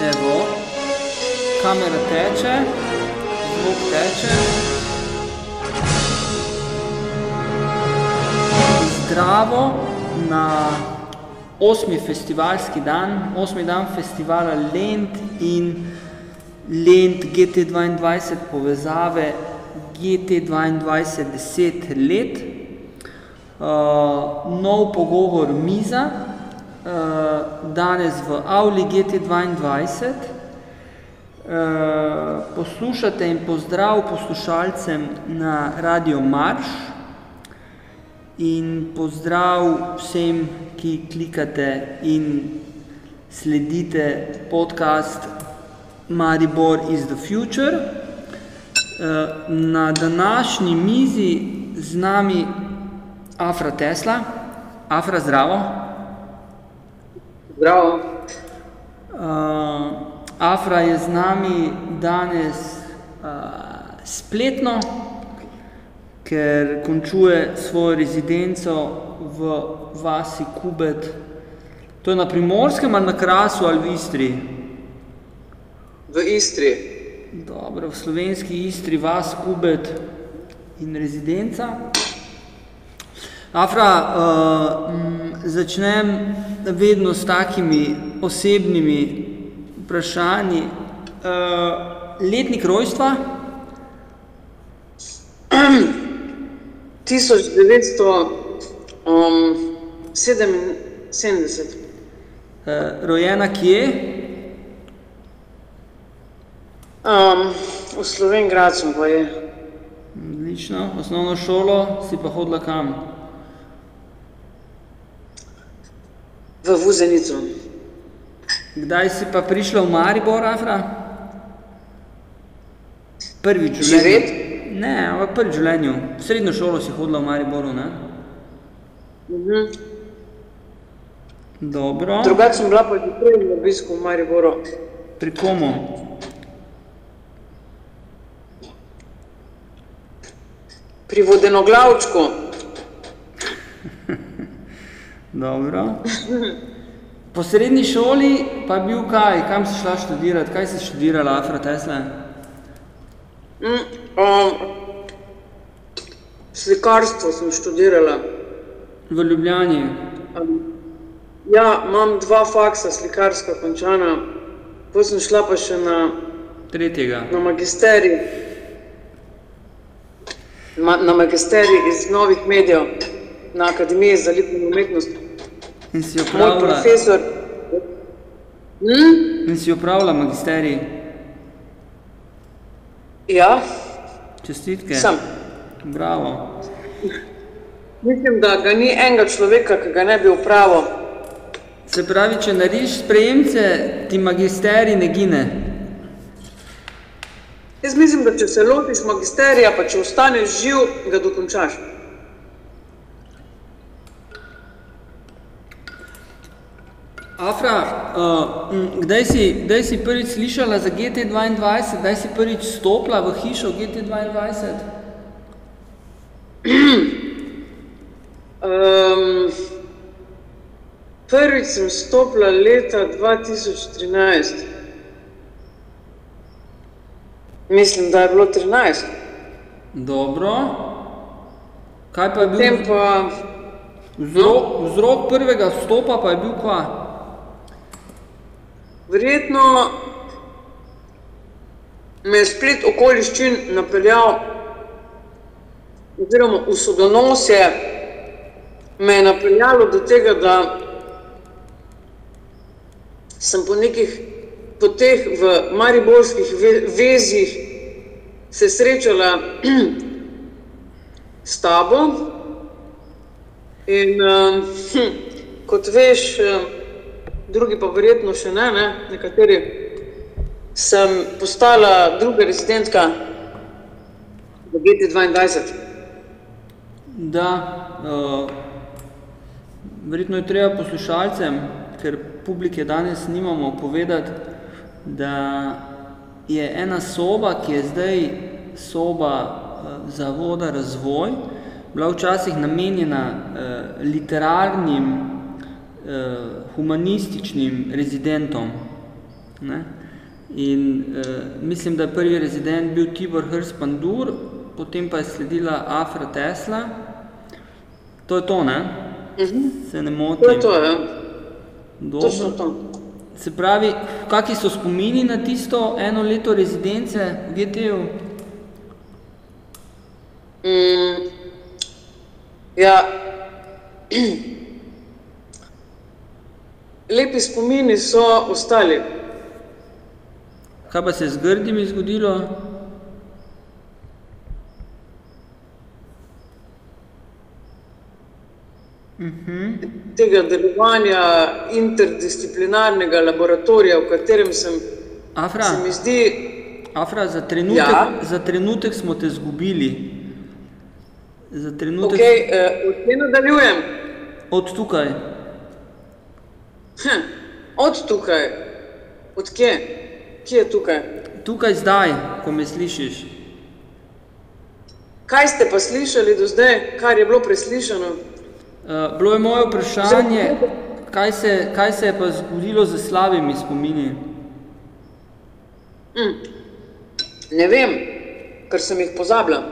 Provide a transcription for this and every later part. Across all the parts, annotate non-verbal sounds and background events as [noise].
Evo, kamera teče, zvok teče. Zdravo na osmi festivalski dan, osmi dan festivala Lent in Lent GT22 povezave GT22 10 let. Uh, nov pogovor miza, danes v Avli GT22. Uh, poslušate in pozdrav poslušalcem na Radio Marš in pozdrav vsem, ki klikate in sledite podcast Maribor is the future. Uh, na današnji mizi z nami Afra Tesla. Afra, zdravo. Zdravo. Uh, Afra je z nami danes uh, spletno, ker končuje svojo rezidenco v vasi Kubet. To je na Primorskem ali na Krasu ali v Istri? V Istri. Dobro, v slovenski Istri vas Kubet in rezidenca. Afra, uh, m, začnem vedno s takimi osebnimi vprašanji. Uh, letnik rojstva? 1977. Uh, rojena kje? Um, v Slovenj pa je. Odlično. Osnovno šolo si pa hodila kam? V Vuzenico. Kdaj si pa prišla v Maribor, Afra? Prvič v življenju. Živet? Ne, ampak prvič v življenju. V srednjo šolo si hodila v Mariboru, ne? Mhm. Dobro. Drugače sem bila pa že prej na obisku v Mariboru. Pri komu? Pri vodenoglavčku. Dobro. Po srednji šoli pa je bil kaj? Kam si šla študirati? Kaj si študirala, Afra Tesla? Mm, um, slikarstvo sem študirala. V Ljubljani. Um, ja, imam dva faksa slikarska končana, potem sem šla pa še na, Tretjega. na magisterij. Ma, na magisterij iz novih medijev na Akademiji za likovno umetnost. In si Moj opravila, profesor. Hm? in si opravila magisterij. Ja, Čestitke. sem. Bravo. Mislim, da ga ni enega človeka, ki ga ne bi upravil. Se pravi, če narediš sprejemce, ti magisterij ne gine. Jaz mislim, da če se lotiš magisterija, pa če ostaneš živ, ga dokončaš. Afra, uh, kdaj, si, kdaj si prvič slišala za GT22, kdaj si prvič stopila v hišo GT22? Um, [clears throat] prvič sem stopila leta 2013. Mislim, da je bilo 13. Dobro. Kaj pa je bil Potem pa vzrok, vzrok prvega vstopa, pa je bil kva? Verjetno me je splet okoliščin napeljal, oziroma v sodonosje me je napeljalo do tega, da sem po nekih poteh v mariborskih ve- vezih se srečala [clears throat] s tabo. In um, kot veš, um, drugi pa verjetno še ne, ne, nekateri, sem postala druga rezidentka v GT22. Da, uh, verjetno je treba poslušalcem, ker publike danes nimamo, povedati, da je ena soba, ki je zdaj soba uh, Zavoda Razvoj, bila včasih namenjena uh, literarnim, humanističnim rezidentom. Ne? In uh, mislim, da je prvi rezident bil Tibor Hrs Pandur, potem pa je sledila Afra Tesla. To je to, ne? Uh -huh. Se ne motim. To je to, ja. Dobro. Točno to. Se pravi, kakšni so spomini na tisto eno leto rezidence v GT-ju? Mm, ja. [clears throat] Lepi spomini so ostali. Kaj pa se je z grdimi zgodilo? Tega delovanja interdisciplinarnega laboratorija, v katerem sem, Afra, se mi zdi, Afra za, trenutek, Ja. za trenutek smo te zgubili. Za trenutek ok, eh, od kje nadaljujem? od tukaj. Hm, od tukaj. Od kje? Kje je tukaj? Tukaj zdaj, ko me slišiš. Kaj ste pa slišali do zdaj, kar je bilo preslišano? Uh, bilo je moje vprašanje, kaj se, kaj se je pa zgodilo z slabimi spomini? Ne vem, ker sem jih pozabila.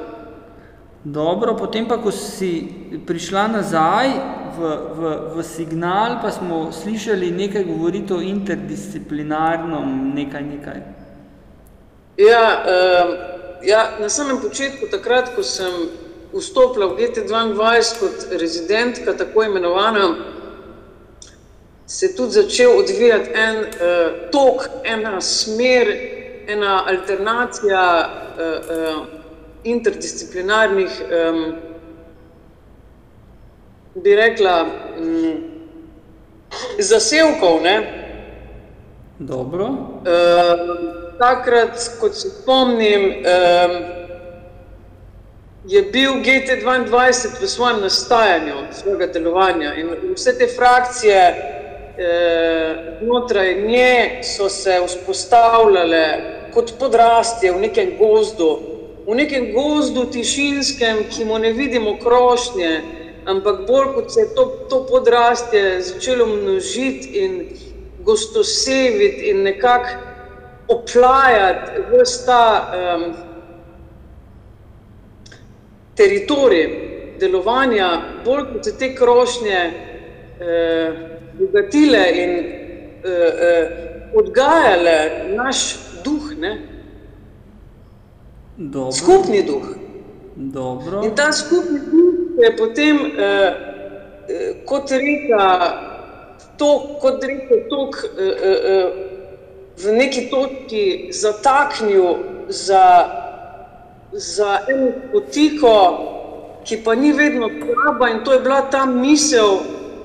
Dobro, potem pa, ko si prišla nazaj v, v, v signal, pa smo slišali nekaj govoriti o interdisciplinarnem nekaj nekaj. Ja, um, ja, na samem začetku, takrat, ko sem vstopila v GT2 kot rezidentka, tako imenovana, se je tudi začel odvijati en uh, tok, ena smer, ena alternacija uh, uh, interdisciplinarnih, um, bi rekla, um, zasevkov. Ne? Dobro, Uh, takrat, kot se spomnim, um, je bil GT2 v svojem nastajanju, svojega delovanja in vse te frakcije uh, znotraj nje so se vzpostavljale kot podrastje v nekem gozdu, v nekem gozdu tišinskem, ki mu ne vidimo krošnje, ampak bolj kot se je to, to podrastje začelo množiti in gostoseviti in nekako oplajati vse ta um, teritorij delovanja, bolj kot se te krošnje eh, bogatile in eh, eh, odgajale naš duh, ne? dobro, skupni duh. dobro. In ta skupni duh je potem, eh, kot reka, tok, kot reka, tok, eh, eh, eh, v neki točki zataknil za, za eno potiko, ki pa ni vedno slaba, in to je bila ta misel,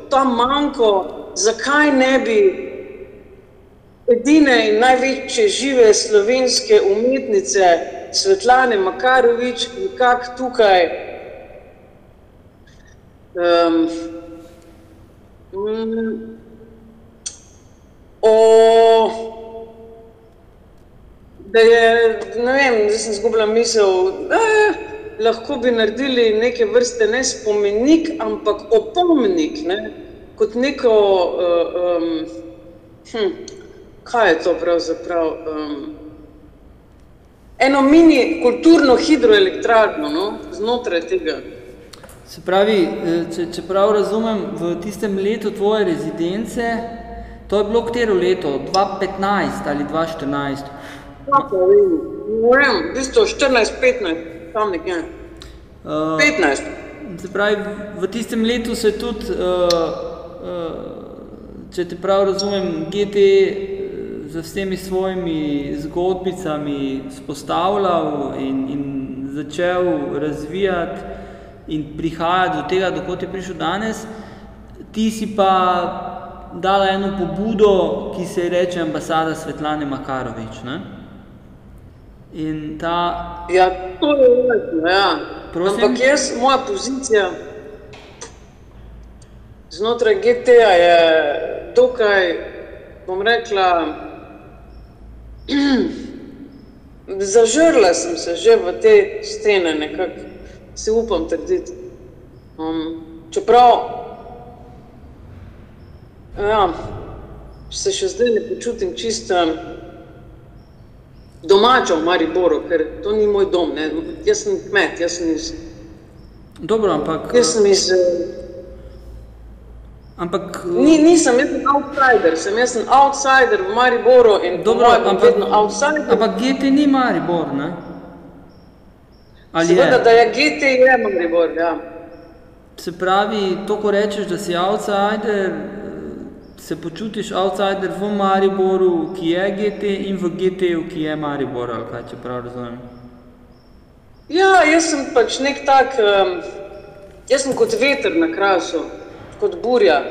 ta manjko, zakaj ne bi edine in največje žive slovenske umetnice, Svetlane Makarovič, nekako tukaj um, mm, o, da je, ne vem, zdaj sem zgubila misel, da lahko bi naredili neke vrste ne spomenik, ampak opomnik, ne, kot neko, uh, um, hm, kaj je to pravzaprav? Um, eno mini kulturno hidroelektrarno no, znotraj tega. Se pravi, eh, če, če prav razumem, v tistem letu tvoje rezidence, to je bilo katero leto? 2015 ali 2014? Tako, vem, ne vem, v bistvu 14, 15, tam nekje. Uh, 15. se pravi, v tistem letu se tudi, uh, uh, če te prav razumem, GT z vsemi svojimi zgodbicami spostavljal in, in začel razvijati in prihajati do tega, dokot je prišel danes, ti si pa dala eno pobudo, ki se ji reče ambasada Svetlane Makarovič. Ne? In ta, Ja, to je jasno, ja. Prosim? Ampak jaz, moja pozicija znotraj GT-ja je dokaj, bom rekla, [clears throat] zažrla sem se že v te stene, nekako si upam trditi. Um, čeprav ja, se še zdaj ne počutim čisto domača v Mariboru, ker to ni moj dom. Ne. Jaz sem kmet, jaz sem iz. Dobro, ampak. Jaz sem iz Ampak, ni, nisem, jaz sem outsider, sem, jaz sem outsider v Mariboru in dobro, ampak, vedno outsider. ampak GT ni Maribor, ne? Ali Seveda, je? da je GT je Maribor, ja. Se pravi, to, ko rečeš, da si outsider, se počutiš outsider v Mariboru, ki je GT, in v GT-ju, ki je Maribor, ali kaj, če prav razumem. Ja, jaz sem pač nek tak, um, jaz sem kot veter na krasu, kot burja,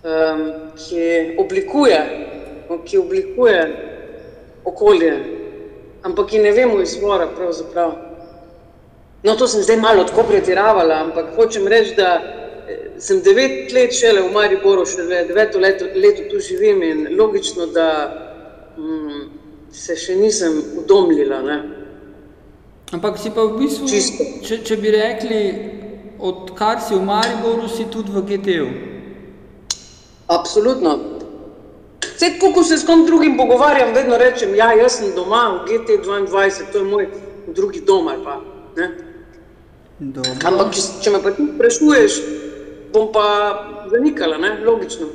um, ki oblikuje, ki oblikuje okolje, ampak ki ne vemo izvora pravzaprav. No, to sem zdaj malo tako pretiravala, ampak hočem reči, da eh, sem devet let šele v Mariboru, šele deveto leto, leto tu živim in logično, da mm, se še nisem udomljila. Ne? Ampak si pa v bistvu, Čisto. če, če bi rekli, odkar si v Mariboru, si tudi v GT-ju. Absolutno. Vse, ko se s kom drugim pogovarjam, vedno rečem, ja, jaz sem doma v GT22, to je moj drugi dom ali pa. Ne? Dobro. Ampak, če, če me pa ti sprašuješ, bom pa zanikala, ne? logično.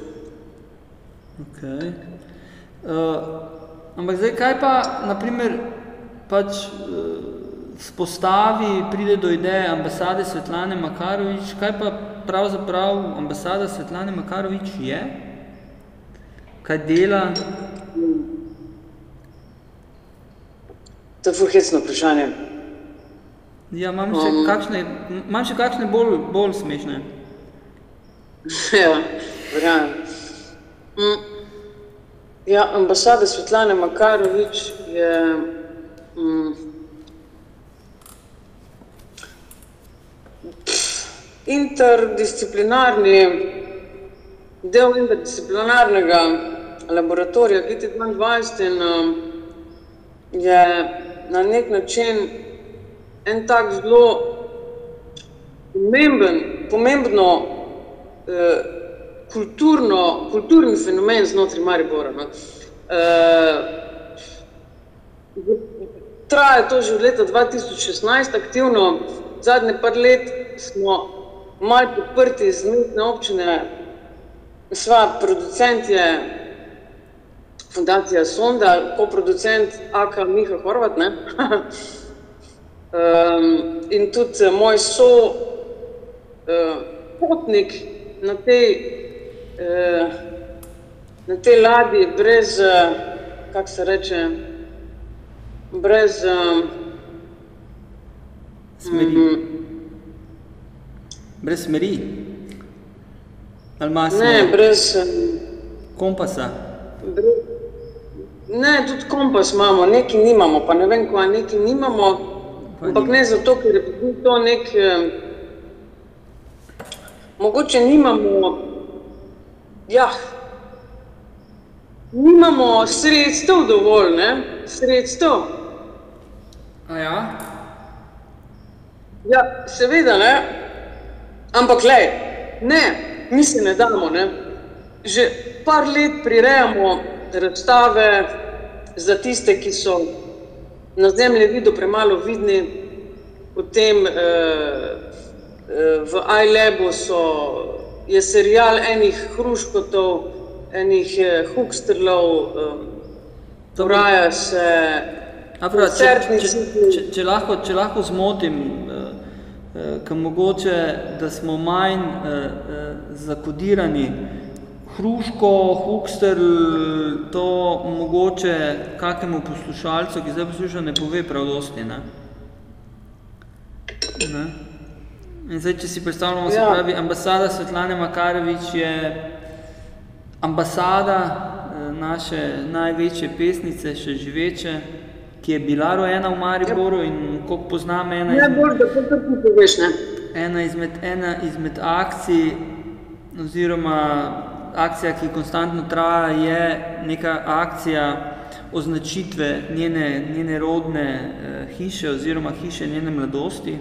Okay. Uh, ampak zdaj, kaj pa, naprimer, pač uh, spostavi, pride do ideje ambasade Svetlane Makarovič, kaj pa pravzaprav ambasada Svetlane Makarovič je? Kaj dela? To je furhecno vprašanje. Ja, imam še kakšne, imam še kakšne bolj, bolj smešne. [laughs] ja, verjamem. Mm. Ja, ambasada Svetlane Makarovič je mm, interdisciplinarni del interdisciplinarnega laboratorija GT22 in um, je na nek način en tak zelo pomemben, pomembno eh, kulturno, kulturni fenomen znotraj Maribora. No. Eh, traja to že od leta 2016 aktivno, zadnje par let smo malo podprti z mestne občine, sva producent je Fundacija Sonda, koproducent Aka Miha Horvat, ne? [laughs] um, in tudi uh, moj so uh, potnik na tej, uh, na tej ladji brez, uh, kako se reče, brez um, Smeri. mm, Brez smeri. Ali ima ne, smer? brez, um, kompasa? brez Ne, tudi kompas imamo, neki nimamo, pa ne vem, kaj neki nimamo. Pa Ampak ne zato, ker je to nek. Eh, mogoče nimamo. Ja, nimamo sredstev dovolj, ne? Sredstev. A ja? Ja, seveda ne. Ampak le, ne, mi se ne damo. Ne? Že par let prirejamo razstave za tiste, ki so na zemljevidu premalo vidni. Potem eh, eh, v iLabu so, je serial enih hruškotov, enih eh, huksterlov, eh, dogaja se Afra, če, če, če, če, lahko, če lahko zmotim, eh, eh, mogoče, da smo manj eh, eh, zakodirani, hruško, hukster, to mogoče kakemu poslušalcu, ki zdaj posluša, ne pove prav dosti. Ne? Ne? In zdaj, če si predstavljamo, ja. se Ja. pravi, ambasada Svetlane Makarovič je ambasada eh, naše največje pesnice, še živeče, ki je bila rojena v Mariboru in koliko poznam ena izmed, Najbolj, da tudi poveš, ne? ena izmed, ena izmed akcij oziroma akcija, ki konstantno traja, je neka akcija označitve njene, njene rodne eh, hiše oziroma hiše njene mladosti.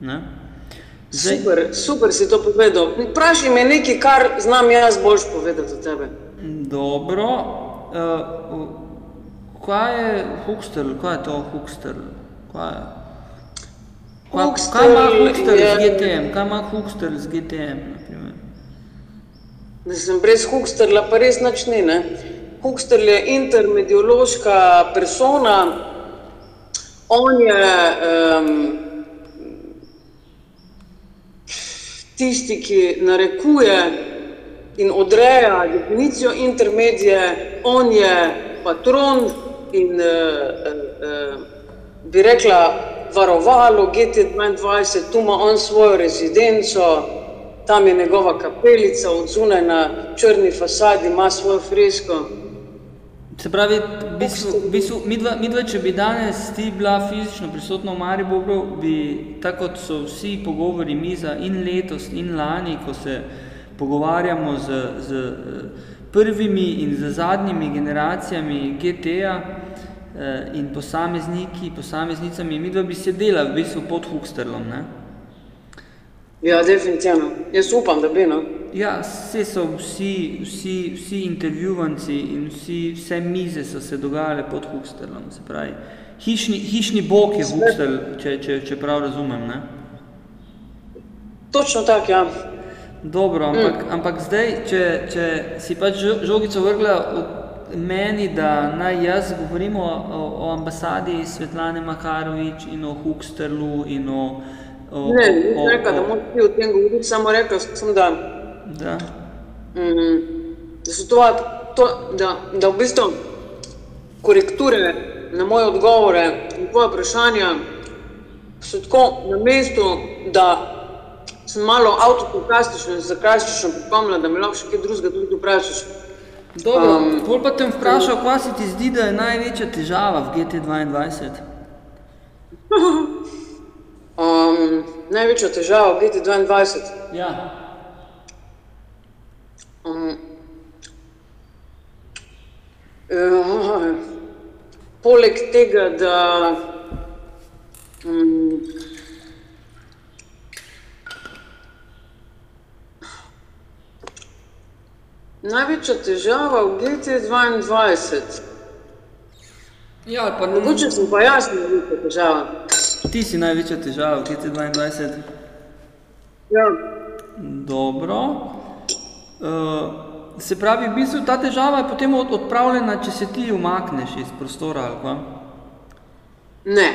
Ne? Zdaj, Super, super si to povedal. Vprašaj me nekaj, kar znam jaz boljš povedati za tebe. Dobro. Uh, kaj je Huxtel, kaj je to Huxtel? Kaj je? Kaj, Huxtel kaj ima Huxtel je- z GTM? Kaj ima Huxtel z GTM? Mislim, brez Huxterla pa res nič ni. Ne? Huxterl je intermediološka persona, on je um, tisti, ki narekuje in odreja definicijo intermedije, on je patron in uh, uh, bi rekla varovalo GT22, tu ima on svojo rezidenco, tam je njegova kapelica, od zunaj na črni fasadi ima svojo fresko. Se pravi, v bistvu, v bistvu, midva, midva, če bi danes ti bila fizično prisotna v Mariboru, bi tako kot so vsi pogovori miza in letos in lani, ko se pogovarjamo z, z prvimi in z zadnjimi generacijami GT-ja eh, in posamezniki, posameznicami, midva bi sedela v bistvu pod Huxterlom, ne? Ja, definitivno. Jaz upam, da bi. No. Ja, vse so vsi, vsi, vsi intervjuvanci in vsi, vse mize so se dogajale pod Huxterlom, se pravi. Hišni, hišni bog je Huxtel, če, če, če prav razumem. Ne? Točno tako, ja. Dobro, ampak, mm. ampak zdaj, če, če si pač žo- žogico vrgla od meni, da naj jaz govorim o, o, o ambasadi Svetlane Makarovič in o Huxterlu in o... o Ne, nisem rekla, da moraš ti o tem govoriti, samo rekla sem, da, Da. mm, da so to, to da, da v bistvu korekture na moje odgovore in tvoje vprašanja so tako na mestu, da sem malo avtopokastično in zakrastično pripomnila, da me lahko še kaj drugega tudi vprašaš. Dobro, Um, um, bolj pa te vprašal, kaj se ti zdi, da je največja težava v GT22? [laughs] Um, največja težava v GT22. Ja. Um, uh, poleg tega, da um, največja težava v GT22, Ja, ali pa mogoče sem pa jaz največja težava. Ti si največja težava v GT22. Ja. Dobro. Uh, se pravi, v bistvu ta težava je potem od- odpravljena, če se ti umakneš iz prostora ali pa? Ne.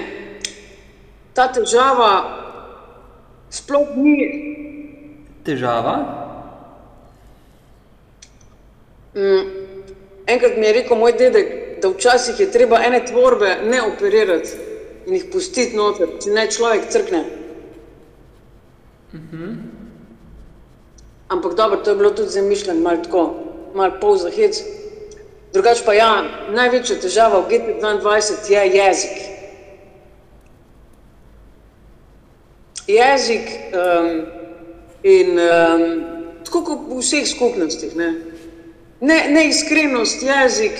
Ta težava sploh ni Težava? Mm, enkrat mi je rekel moj dedek, da včasih je treba ene tvorbe ne operirati in jih pustiti noter, če ne človek crkne. Ampak dobro, to je bilo tudi zamišljeno, malo tako, malo pol za hec. Drugače pa ja, največja težava v GT22 je jezik. Jezik um, in um, tako kot v vseh skupnostih. Ne? Ne, neiskrenost, jezik,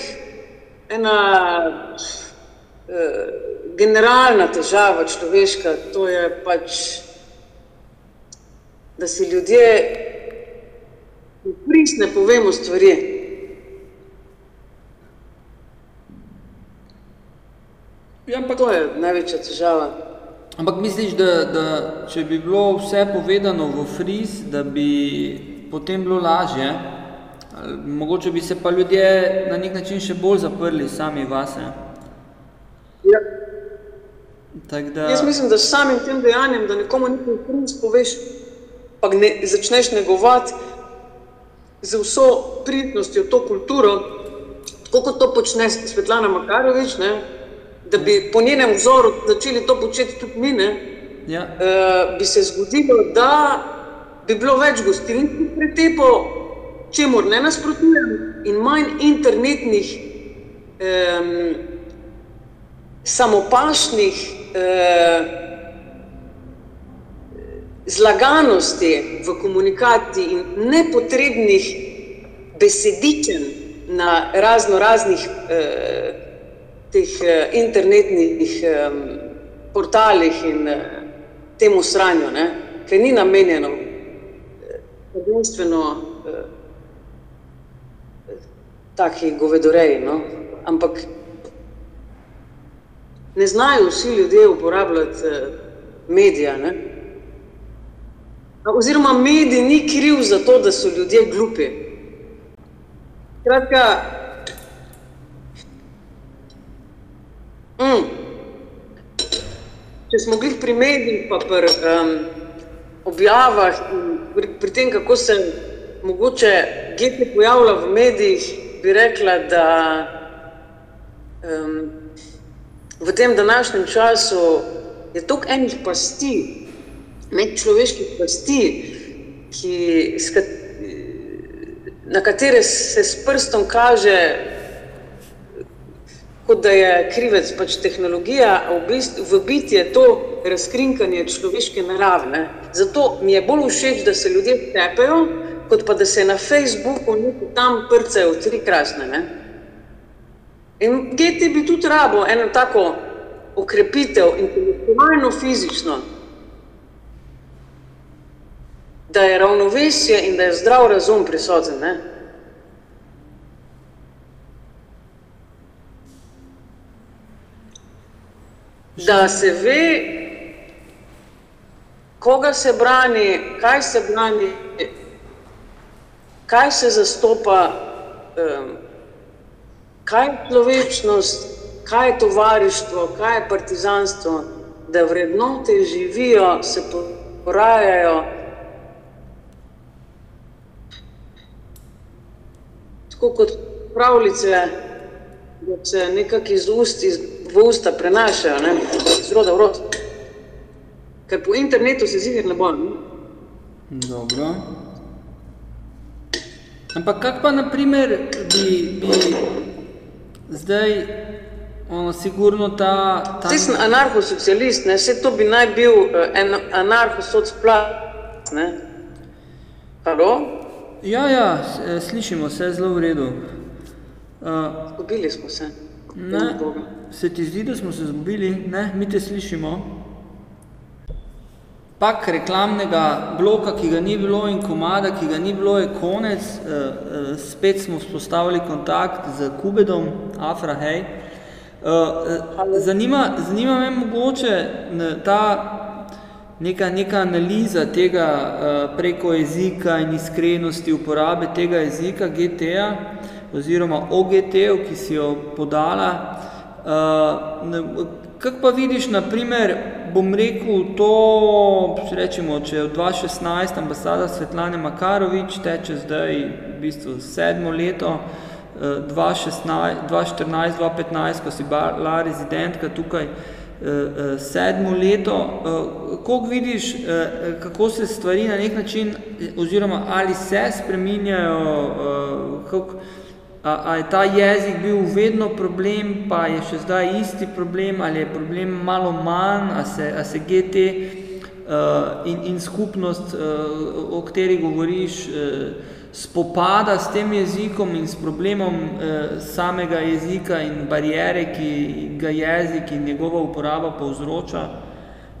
ena uh, generalna težava človeška, to je pač, da si ljudje pristne povemo stvari. Ja, ampak, To je največja težava. ampak misliš, da, da če bi bilo vse povedano v friz, da bi potem bilo lažje? Mogoče bi se pa ljudje na nek način še bolj zaprli sami vase. Tak da, Jaz mislim, da s samim tem dejanjem, da nekomu nekaj princ poveš, pa ne, začneš negovati z vso pridnostjo to kulturo, tako kot to počne Svetlana Makarovič, ne, da bi po njenem vzoru začeli to početi tudi mi, ne, ja, eh, bi se zgodilo, da bi bilo več gostilniških pretepov, čemur ne nasprotujem, in manj internetnih em, samopašnih eh, zlaganosti v komunikaciji in nepotrebnih besedičen na razno raznih eh, teh eh, internetnih eh, portalih in eh, temu sranju, ne? ker ni namenjeno eh, prvenstveno eh, taki govedoreji, no? ampak ne znajo vsi ljudje uporabljati uh, medija. Ne? Oziroma, medij ni kriv za to, da so ljudje glupi. Kratka, mm, če smo bili pri medijih, pa pri um, objavah, pri, pri tem, kako se mogoče GT pojavlja v medijih, bi rekla, da um, v tem današnjem času je toliko enih pasti, medčloveških pasti, ki, na katere se s prstom kaže, kot da je krivec pač tehnologija, v, bistvu, v biti je to razkrinkanje človeške naravne. Zato mi je bolj všeč, da se ljudje tepejo, kot pa da se na Facebooku tam prcajo tri krasne. Ne? In GT bi tudi rabo eno tako okrepitev, intelektualno, fizično, da je ravnovesje in da je zdrav razum prisoten. Ne? Da se ve, koga se brani, kaj se brani, kaj se zastopa, um, kaj je človečnost, kaj je tovarištvo, kaj je partizanstvo, da vrednote živijo, se porajajo. tako kot pravljice, da se nekako iz ust v usta prenašajo, ne? iz roda v rod. Ker po internetu se ziger ne bo. Ne? Dobro. Ampak kak pa naprimer bi, bi zdaj ono, sigurno ta... ta... Ti sem anarcho-socialist, ne? Vse to bi naj bil uh, en anarcho-soc-plat, ne? Halo? Ja, ja, e, slišimo se, zelo v redu. Zgubili uh, smo se. Ne, se ti zdi, da smo se zgubili? Ne, mi te slišimo. Pak reklamnega bloka, ki ga ni bilo in komada, ki ga ni bilo, je konec. Uh, uh, spet smo vzpostavili kontakt z Kubedom, Afra, hej. Uh, zanima, zanima me mogoče ta neka, neka analiza tega preko jezika in iskrenosti uporabe tega jezika GT-a oziroma OGT-ov, ki si jo podala. Uh, kak pa vidiš, na primer, bom rekel to, rečemo, če je v 2016 ambasada Svetlane Makarovič, teče zdaj v bistvu sedmo leto, 2014-2015, ko si bila rezidentka tukaj, sedmo leto. Kako vidiš, kako se stvari na nek način, oziroma ali se spreminjajo, kako, a, a je ta jezik bil vedno problem, pa je še zdaj isti problem, ali je problem malo manj, a se, a se GT uh, in, in skupnost, uh, o kateri govoriš, uh, spopada s tem jezikom in s problemom eh, samega jezika in barijere, ki ga jezik in njegova uporaba povzroča.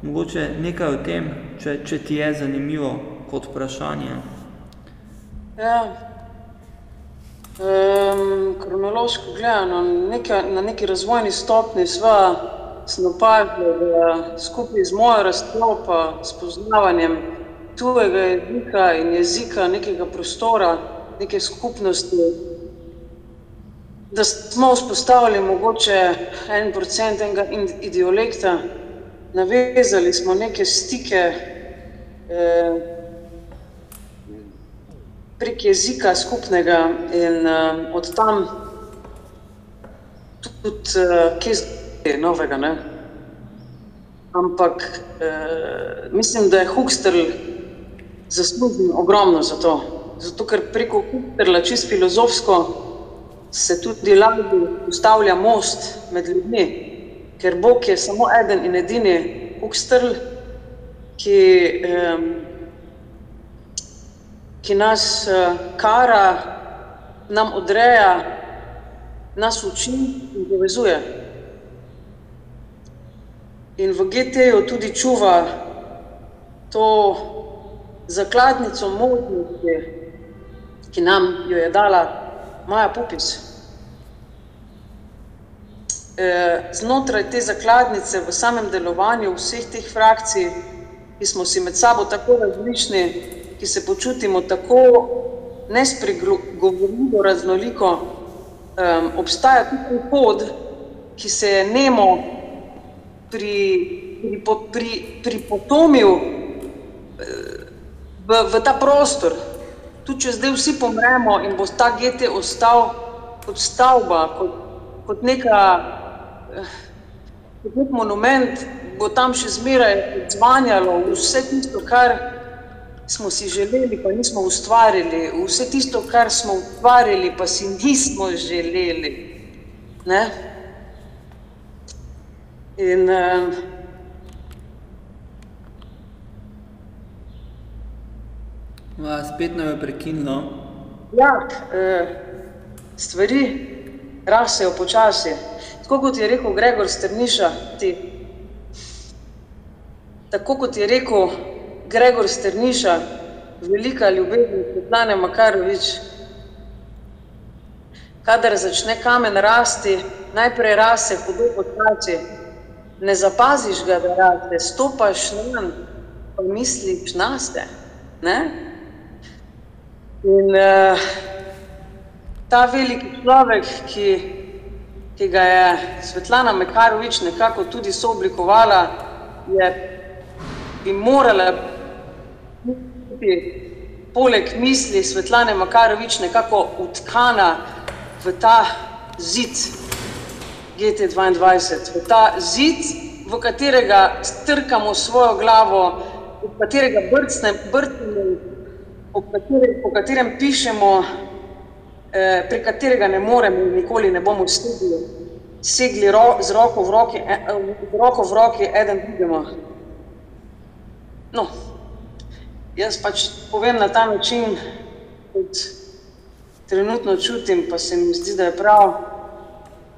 Mogoče nekaj o tem, če, če ti je zanimivo kot vprašanje. Ja. Um, kronološko gledano, neka, na neki razvojni stopni sva snopadli, da skupaj z mojo razklopa, spoznavanjem tujega jezika in jezika nekega prostora, neke skupnosti, da smo vzpostavili mogoče en procent enega ideolekta, navezali smo neke stike eh, prek jezika skupnega in eh, od tam tudi eh, kje zdaj novega, ne? Ampak eh, mislim, da je Huxterl zaslužim ogromno za to. Zato, ker preko Kuperla, čist filozofsko, se tudi lažje ustavlja most med ljudmi, ker Bog je samo eden in edini Kuperl, ki, um, ki nas uh, kara, nam odreja, nas uči in povezuje. In v GT-ju tudi čuva to zakladnico možnosti, ki nam jo je dala Maja Pupis. eh, znotraj te zakladnice, v samem delovanju vseh teh frakcij, ki smo si med sabo tako različni, ki se počutimo tako nespregovorljivo raznoliko, um, obstaja tudi pod, ki se je nemo pri, pri, pri, pripotomil eh, v, v ta prostor. Tudi če zdaj vsi pomremo in bo ta GT ostal kot stavba, kot, kot neka kot nek monument, bo tam še zmeraj odzvanjalo vse tisto, kar smo si želeli, pa nismo ustvarili, vse tisto, kar smo ustvarili, pa si nismo želeli. Ne? In uh, Va, spet nam je prekinilo. Ja, uh, stvari rasejo počasi. Tako kot je rekel Gregor Strniša, ti. Tako kot je rekel Gregor Strniša, velika ljubezen Svetlane Makarovič. Kadar začne kamen rasti, najprej rase hudo počasi, ne zapaziš ga, da raste, stopaš na njen, pa misliš na se. Ne? In uh, ta veliki človek, ki ki ga je Svetlana Mekarovič nekako tudi sooblikovala, je bi morala biti poleg misli Svetlane Makarovič nekako utkana v ta zid GT22, v ta zid, v katerega strkamo svojo glavo, v katerega brcnem, brcnem, po katerem, po katerem pišemo Eh, pri katerega ne moremo in nikoli ne bomo segli, segli ro, z roko v roki, e, z roko v roki eden drugemu. No, jaz pač povem na ta način, kot trenutno čutim, pa se mi zdi, da je prav,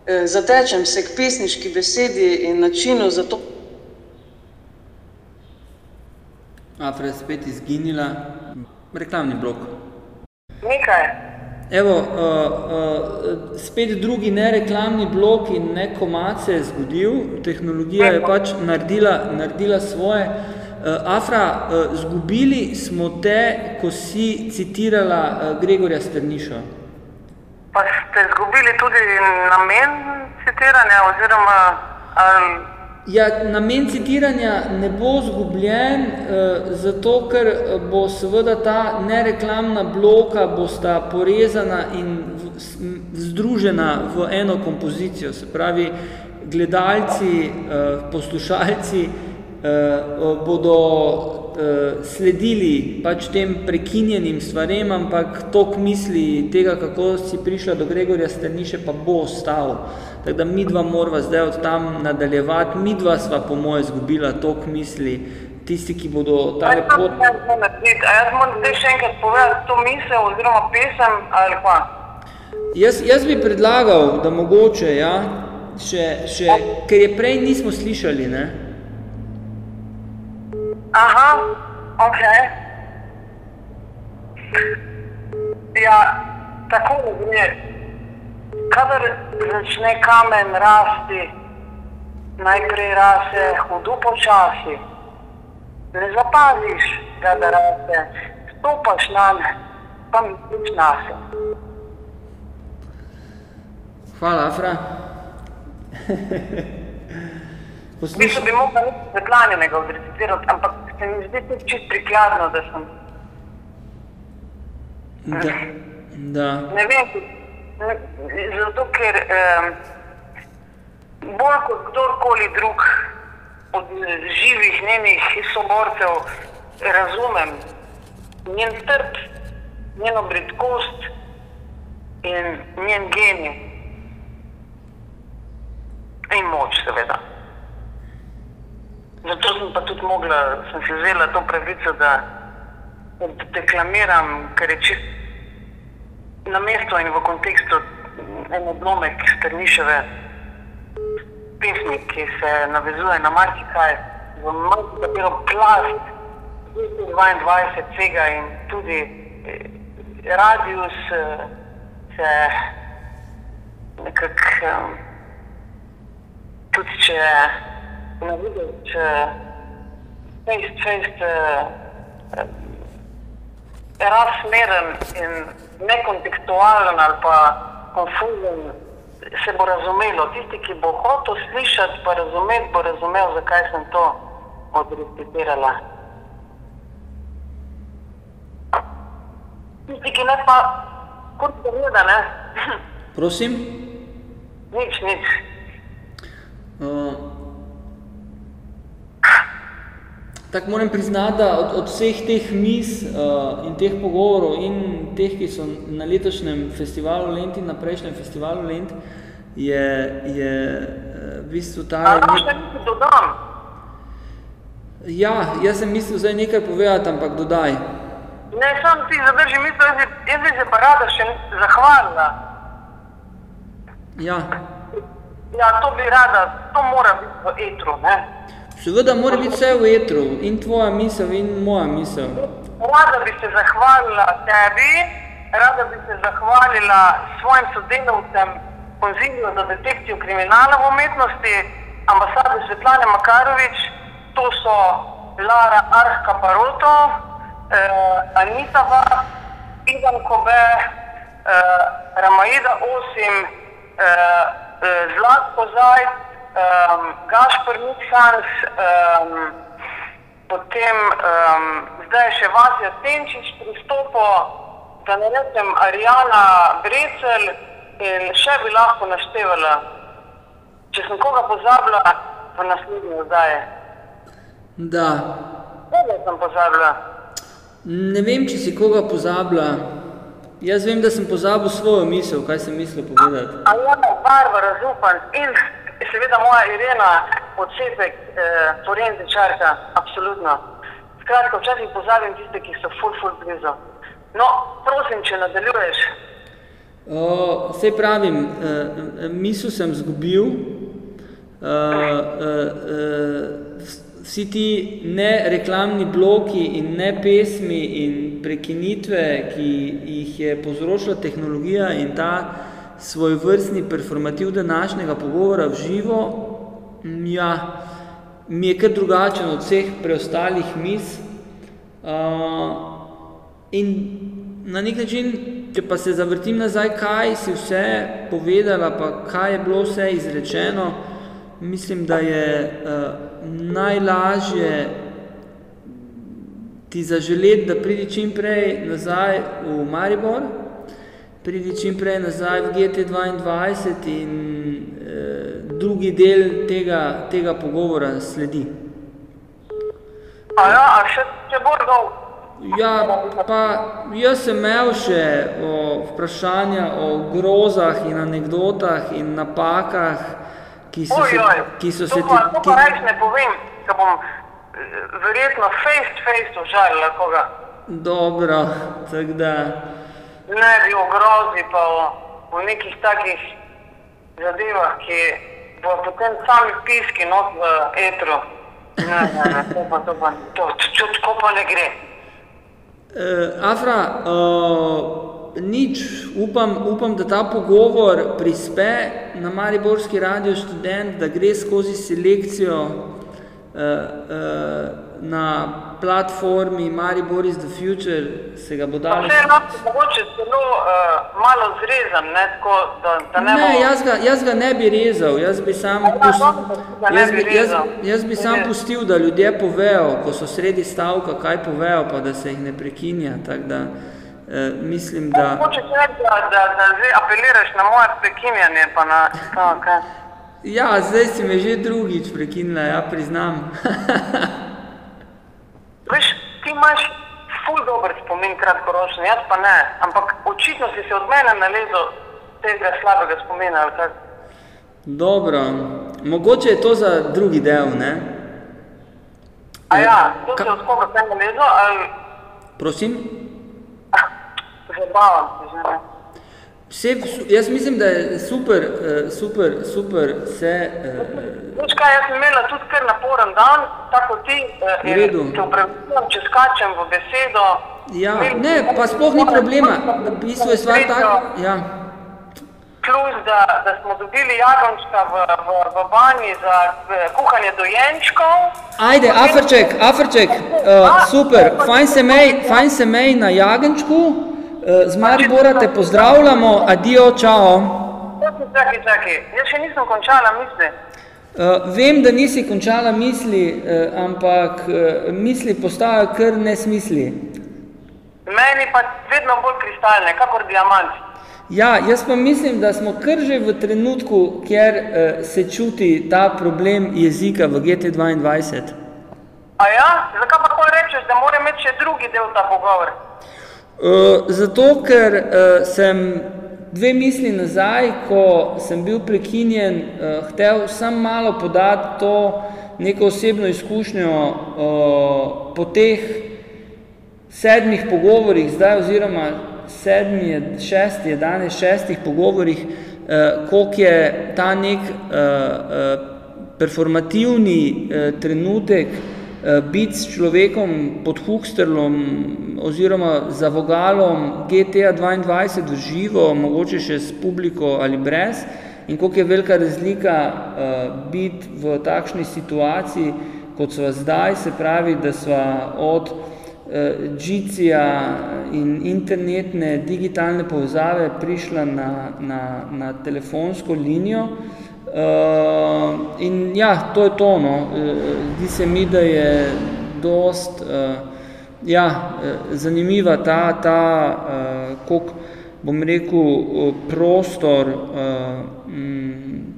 e, zatečem se k pesniški besedi in načinu za to. Afra je spet izginila. Reklamni blok. Nekaj. Evo, uh, uh, spet drugi nereklamni blok in ne komat se je zgodil, tehnologija je pač naredila, naredila svoje. Uh, Afra, uh, zgubili smo te, ko si citirala uh, Gregorja Strniša. Pa ste zgubili tudi namen citiranja oziroma ali Ja, namen citiranja ne bo zgubljen, eh, zato ker bo seveda ta nereklamna bloka bosta porezana in združena v eno kompozicijo. Se pravi, gledalci, eh, poslušalci eh, bodo sledili pač tem prekinjenim stvarem, ampak tok misli tega, kako si prišla do Gregorja Strniše, pa bo ostal. Tako da mi dva morava zdaj od tam nadaljevati, mi dva sva po moje zgubila tok misli, tisti, ki bodo tale pot... Jaz moram zdaj še enkrat povedati to misel oziroma pesem ali pa? Jaz, jaz bi predlagal, da mogoče, ja, še, še, ker je prej nismo slišali, ne? Aha, ok. Ja, tako gre. Kadar začne kamen rasti, najprej rase hudo počasi. Ne zapaziš, da, da raste, stopaš na ne, pa misliš na se. Hvala, Afra. [laughs] Mislim, bi mogla nekaj zaklanjenega odrecitirati, ampak se mi zdi tudi čist prikladno, da sem... Da, da. Ne vem, Zato, ker um, bolj kot kdorkoli drug od živih njenih soborcev razumem njen trp, njeno britkost in njen genij in moč, seveda. Zato sem pa tudi mogla, sem si vzela to pravico, da deklamiram, ker je čisto na mestu in v kontekstu en odlomek Strniševe pesmi, ki se navezuje na marsikaj, v marsikatero plast 22 sega in tudi eh, radius eh, se nekako tudi če ne vidiš, face to face, razmeren in nekontekstualen ali pa konfuzen, se bo razumelo. Tisti, ki bo hotel slišati, pa razumeti, bo razumel, zakaj sem to odrecitirala. Tisti, ki ne pa, kot da gleda, ne. Prosim? nič, nič. Uh, tako moram priznati, da od, od vseh teh mis uh, in teh pogovorov in teh, ki so na letošnjem festivalu Lent in na prejšnjem festivalu Lent, je, je uh, v bistvu ta... Še nekaj dodam? Ja, jaz sem mislil zdaj nekaj povedati, ampak dodaj. Ne, sam ti zadrži misel, jaz, bi- jaz bi se pa rada še zahvalila. Ja, Ja, to bi rada, to mora biti v etru, ne. Seveda mora biti vse v etru, in tvoja misel, in moja misel. Rada bi se zahvalila tebi, rada bi se zahvalila svojim sodelavcem konzilijo za detekcijo kriminala v umetnosti, ambasade Svetlane Makarovič, to so Lara Arhka Paroto, eh, Anita Vah, Ivan Kobe, eh, Ramaida Osim, eh, eh, Zlatko Zajc, eh, Gašpor Nikhans, eh, potem um, zdaj je še Vasja Tenčič pristopil, da ne rečem Arijana Brecel in še bi lahko naštevala. Če sem koga pozabila, v naslednji oddaji. Da, Koga sem pozabila? ne vem, če si koga pozablja. Jaz vem, da sem pozabil svojo misel, kaj sem mislil povedati. Alijana Barbara Zupan in seveda moja Irena odsepek eh, forenzičarka, absolutno. Skratka, včasih pozabim tiste, ki so ful, ful blizu. No, prosim, če nadaljuješ. Uh, sej pravim, uh, misel sem zgubil, uh, uh, uh, vsi ti ne reklamni bloki in ne pesmi in prekinitve, ki jih je povzročila tehnologija in ta svoj vrstni performativ današnjega pogovora v živo, ja, mi je kar drugačen od vseh preostalih mis. Uh, in na nek način, če pa se zavrtim nazaj, kaj si vse povedala, pa kaj je bilo vse izrečeno, mislim, da je uh, najlažje ti zaželeti, da pridi čim prej nazaj v Maribor, pridi čim prej nazaj v GT22 in uh, drugi del tega, tega pogovora sledi. A ja, a še če bolj dolg. Ja, pa jaz sem imel še o, vprašanja o grozah in anegdotah in napakah, ki so se, Ojoj, ki so to se pa, to pa ki, reč ne povem, ker bom eh, verjetno face to face užalila koga. dobro, tako da, Ne bi o grozi, pa o, o nekih takih zadevah, ki bo potem sami piski not v etru. Ne, ne, ne, to pa, to pa, to, to, tako pa ne gre. Uh, Afra, uh, nič, upam, upam, da ta pogovor prispe na Mariborski radio študent, da gre skozi selekcijo uh, uh, na platformi Maribor is the future, se ga bo dalo. vse lahko mogoče celo uh, malo zrezan, ne, tako, da, da ne, Ne, bo... jaz ga, jaz ga ne bi rezal, jaz bi sam, Ja, pus, dobro, da ne jaz, bi jaz, jaz bi sam pustil, da ljudje povejo, ko so sredi stavka, kaj povejo, pa da se jih ne prekinja. Tako da eh, mislim, da. Mogoče da, da, da zdaj apeliraš na moje prekinjanje, pa na to, kaj. Ja, zdaj si me že drugič prekinila, ja, priznam. [laughs] Veš, ti imaš ful dober spomin kratkoročen, jaz pa ne. Ampak očitno si se od mene nalezel tega slabega spomina, ali kaj. Dobro, mogoče je to za drugi del, ne? A ja, to Ka- si od koga kaj nalezel, ali Prosim? zabavam se že, ne. Vse, jaz mislim, da je super, eh, super, super se. eh, Veš kaj, jaz sem imela tudi kar naporen dan, tako ti, eh, in te upravičujem, če skačem v besedo. Ja, ne, pa sploh ni problema. V bistvu je stvar taka. Ja. plus da, da smo dobili jagončka v, v, v banji za eh, kuhanje dojenčkov. Ajde, Afriček, Afriček, uh, super, fajn se mej, fajn se mej na jagenčku, uh, z Maribora te pozdravljamo, adijo, čao. Čakaj, čakaj, jaz še nisem končala misli. Uh, vem, da nisi končala misli, uh, ampak uh, misli postajajo kar nesmisli. Meni pa vedno bolj kristalne, kakor diamant. Ja, jaz pa mislim, da smo kar že v trenutku, kjer uh, se čuti ta problem jezika v GT22. A ja? Zakaj pa rečeš, da mora imeti še drugi del ta pogovor? Uh, zato, ker uh, sem dve misli nazaj, ko sem bil prekinjen, uh, hotel sam malo podati to neko osebno izkušnjo uh, po teh sedmih pogovorih, zdaj oziroma sedmi je, šesti je danes, šestih pogovorih, uh, koliko je ta nek uh, uh, performativni uh, trenutek uh, biti s človekom pod huksterlom oziroma za vogalom GTA 22 v živo, mogoče še s publiko ali brez, in koliko je velika razlika uh, biti v takšni situaciji, kot sva zdaj, se pravi, da sva od džicija in internetne digitalne povezave prišla na, na, na telefonsko linijo. Uh, in ja, to je to. No. Zdi se mi, da je dost uh, ja, zanimiva ta, ta uh, koliko bom rekel, prostor uh,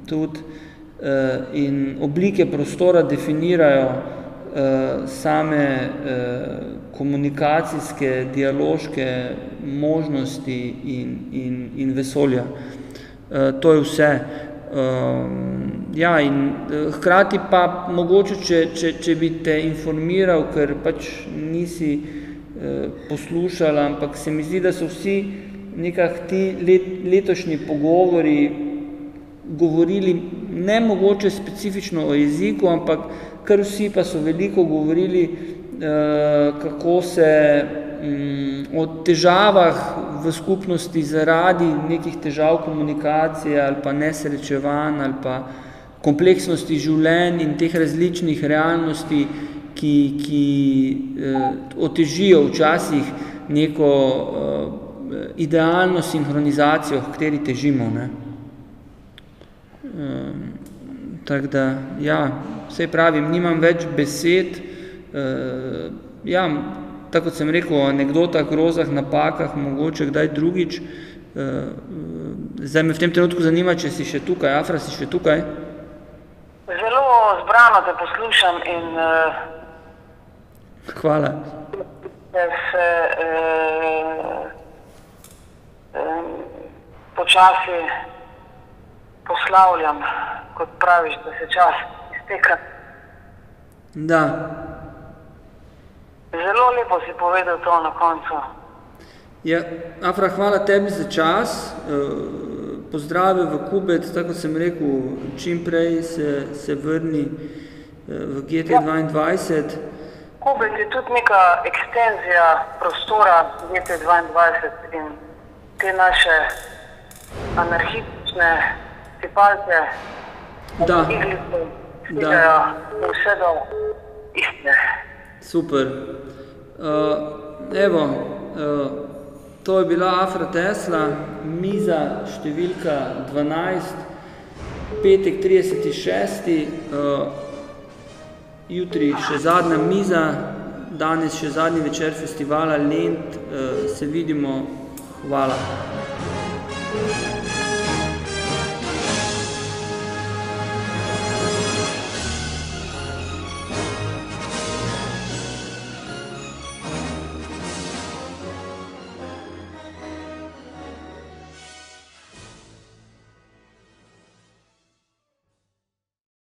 tudi uh, in oblike prostora definirajo uh, same uh, komunikacijske, dialoške možnosti in, in, in vesolja. E, to je vse. E, ja, in e, hkrati pa mogoče, če, če, če bi te informiral, ker pač nisi e, poslušal, ampak se mi zdi, da so vsi nekak ti let, letošnji pogovori govorili ne mogoče specifično o jeziku, ampak kar vsi pa so veliko govorili Eh, kako se o težavah v skupnosti zaradi nekih težav komunikacije ali pa nesrečevanj ali pa kompleksnosti življenj in teh različnih realnosti, ki, ki eh, otežijo včasih neko eh, idealno sinhronizacijo, v kateri težimo. Ne? Eh, tako da, ja, vse pravim, nimam več besed, Uh, ja, tako kot sem rekel, o anekdotah, grozah, napakah, mogoče kdaj drugič. Uh, zdaj me v tem trenutku zanima, če si še tukaj, Afra, si še tukaj? Zelo zbrano te poslušam in... Uh, Hvala. Se uh, um, počasi poslavljam, kot praviš, da se čas izteka. Da. Zelo lepo si povedal to na koncu. Ja, Afra, hvala tebi za čas. Eh, pozdrave v Kubec, tako sem rekel, čim prej se, se vrni eh, v GT22. Ja. Kubec je tudi neka ekstenzija prostora GT22 in te naše anarhistične tipalce, da. iglice, da. vse do istine. Super. Uh, evo, uh, to je bila Afra Tesla, miza številka 12, petek 36. Uh, jutri še zadnja miza, danes še zadnji večer festivala Lent. Uh, se vidimo. Hvala. Thank you.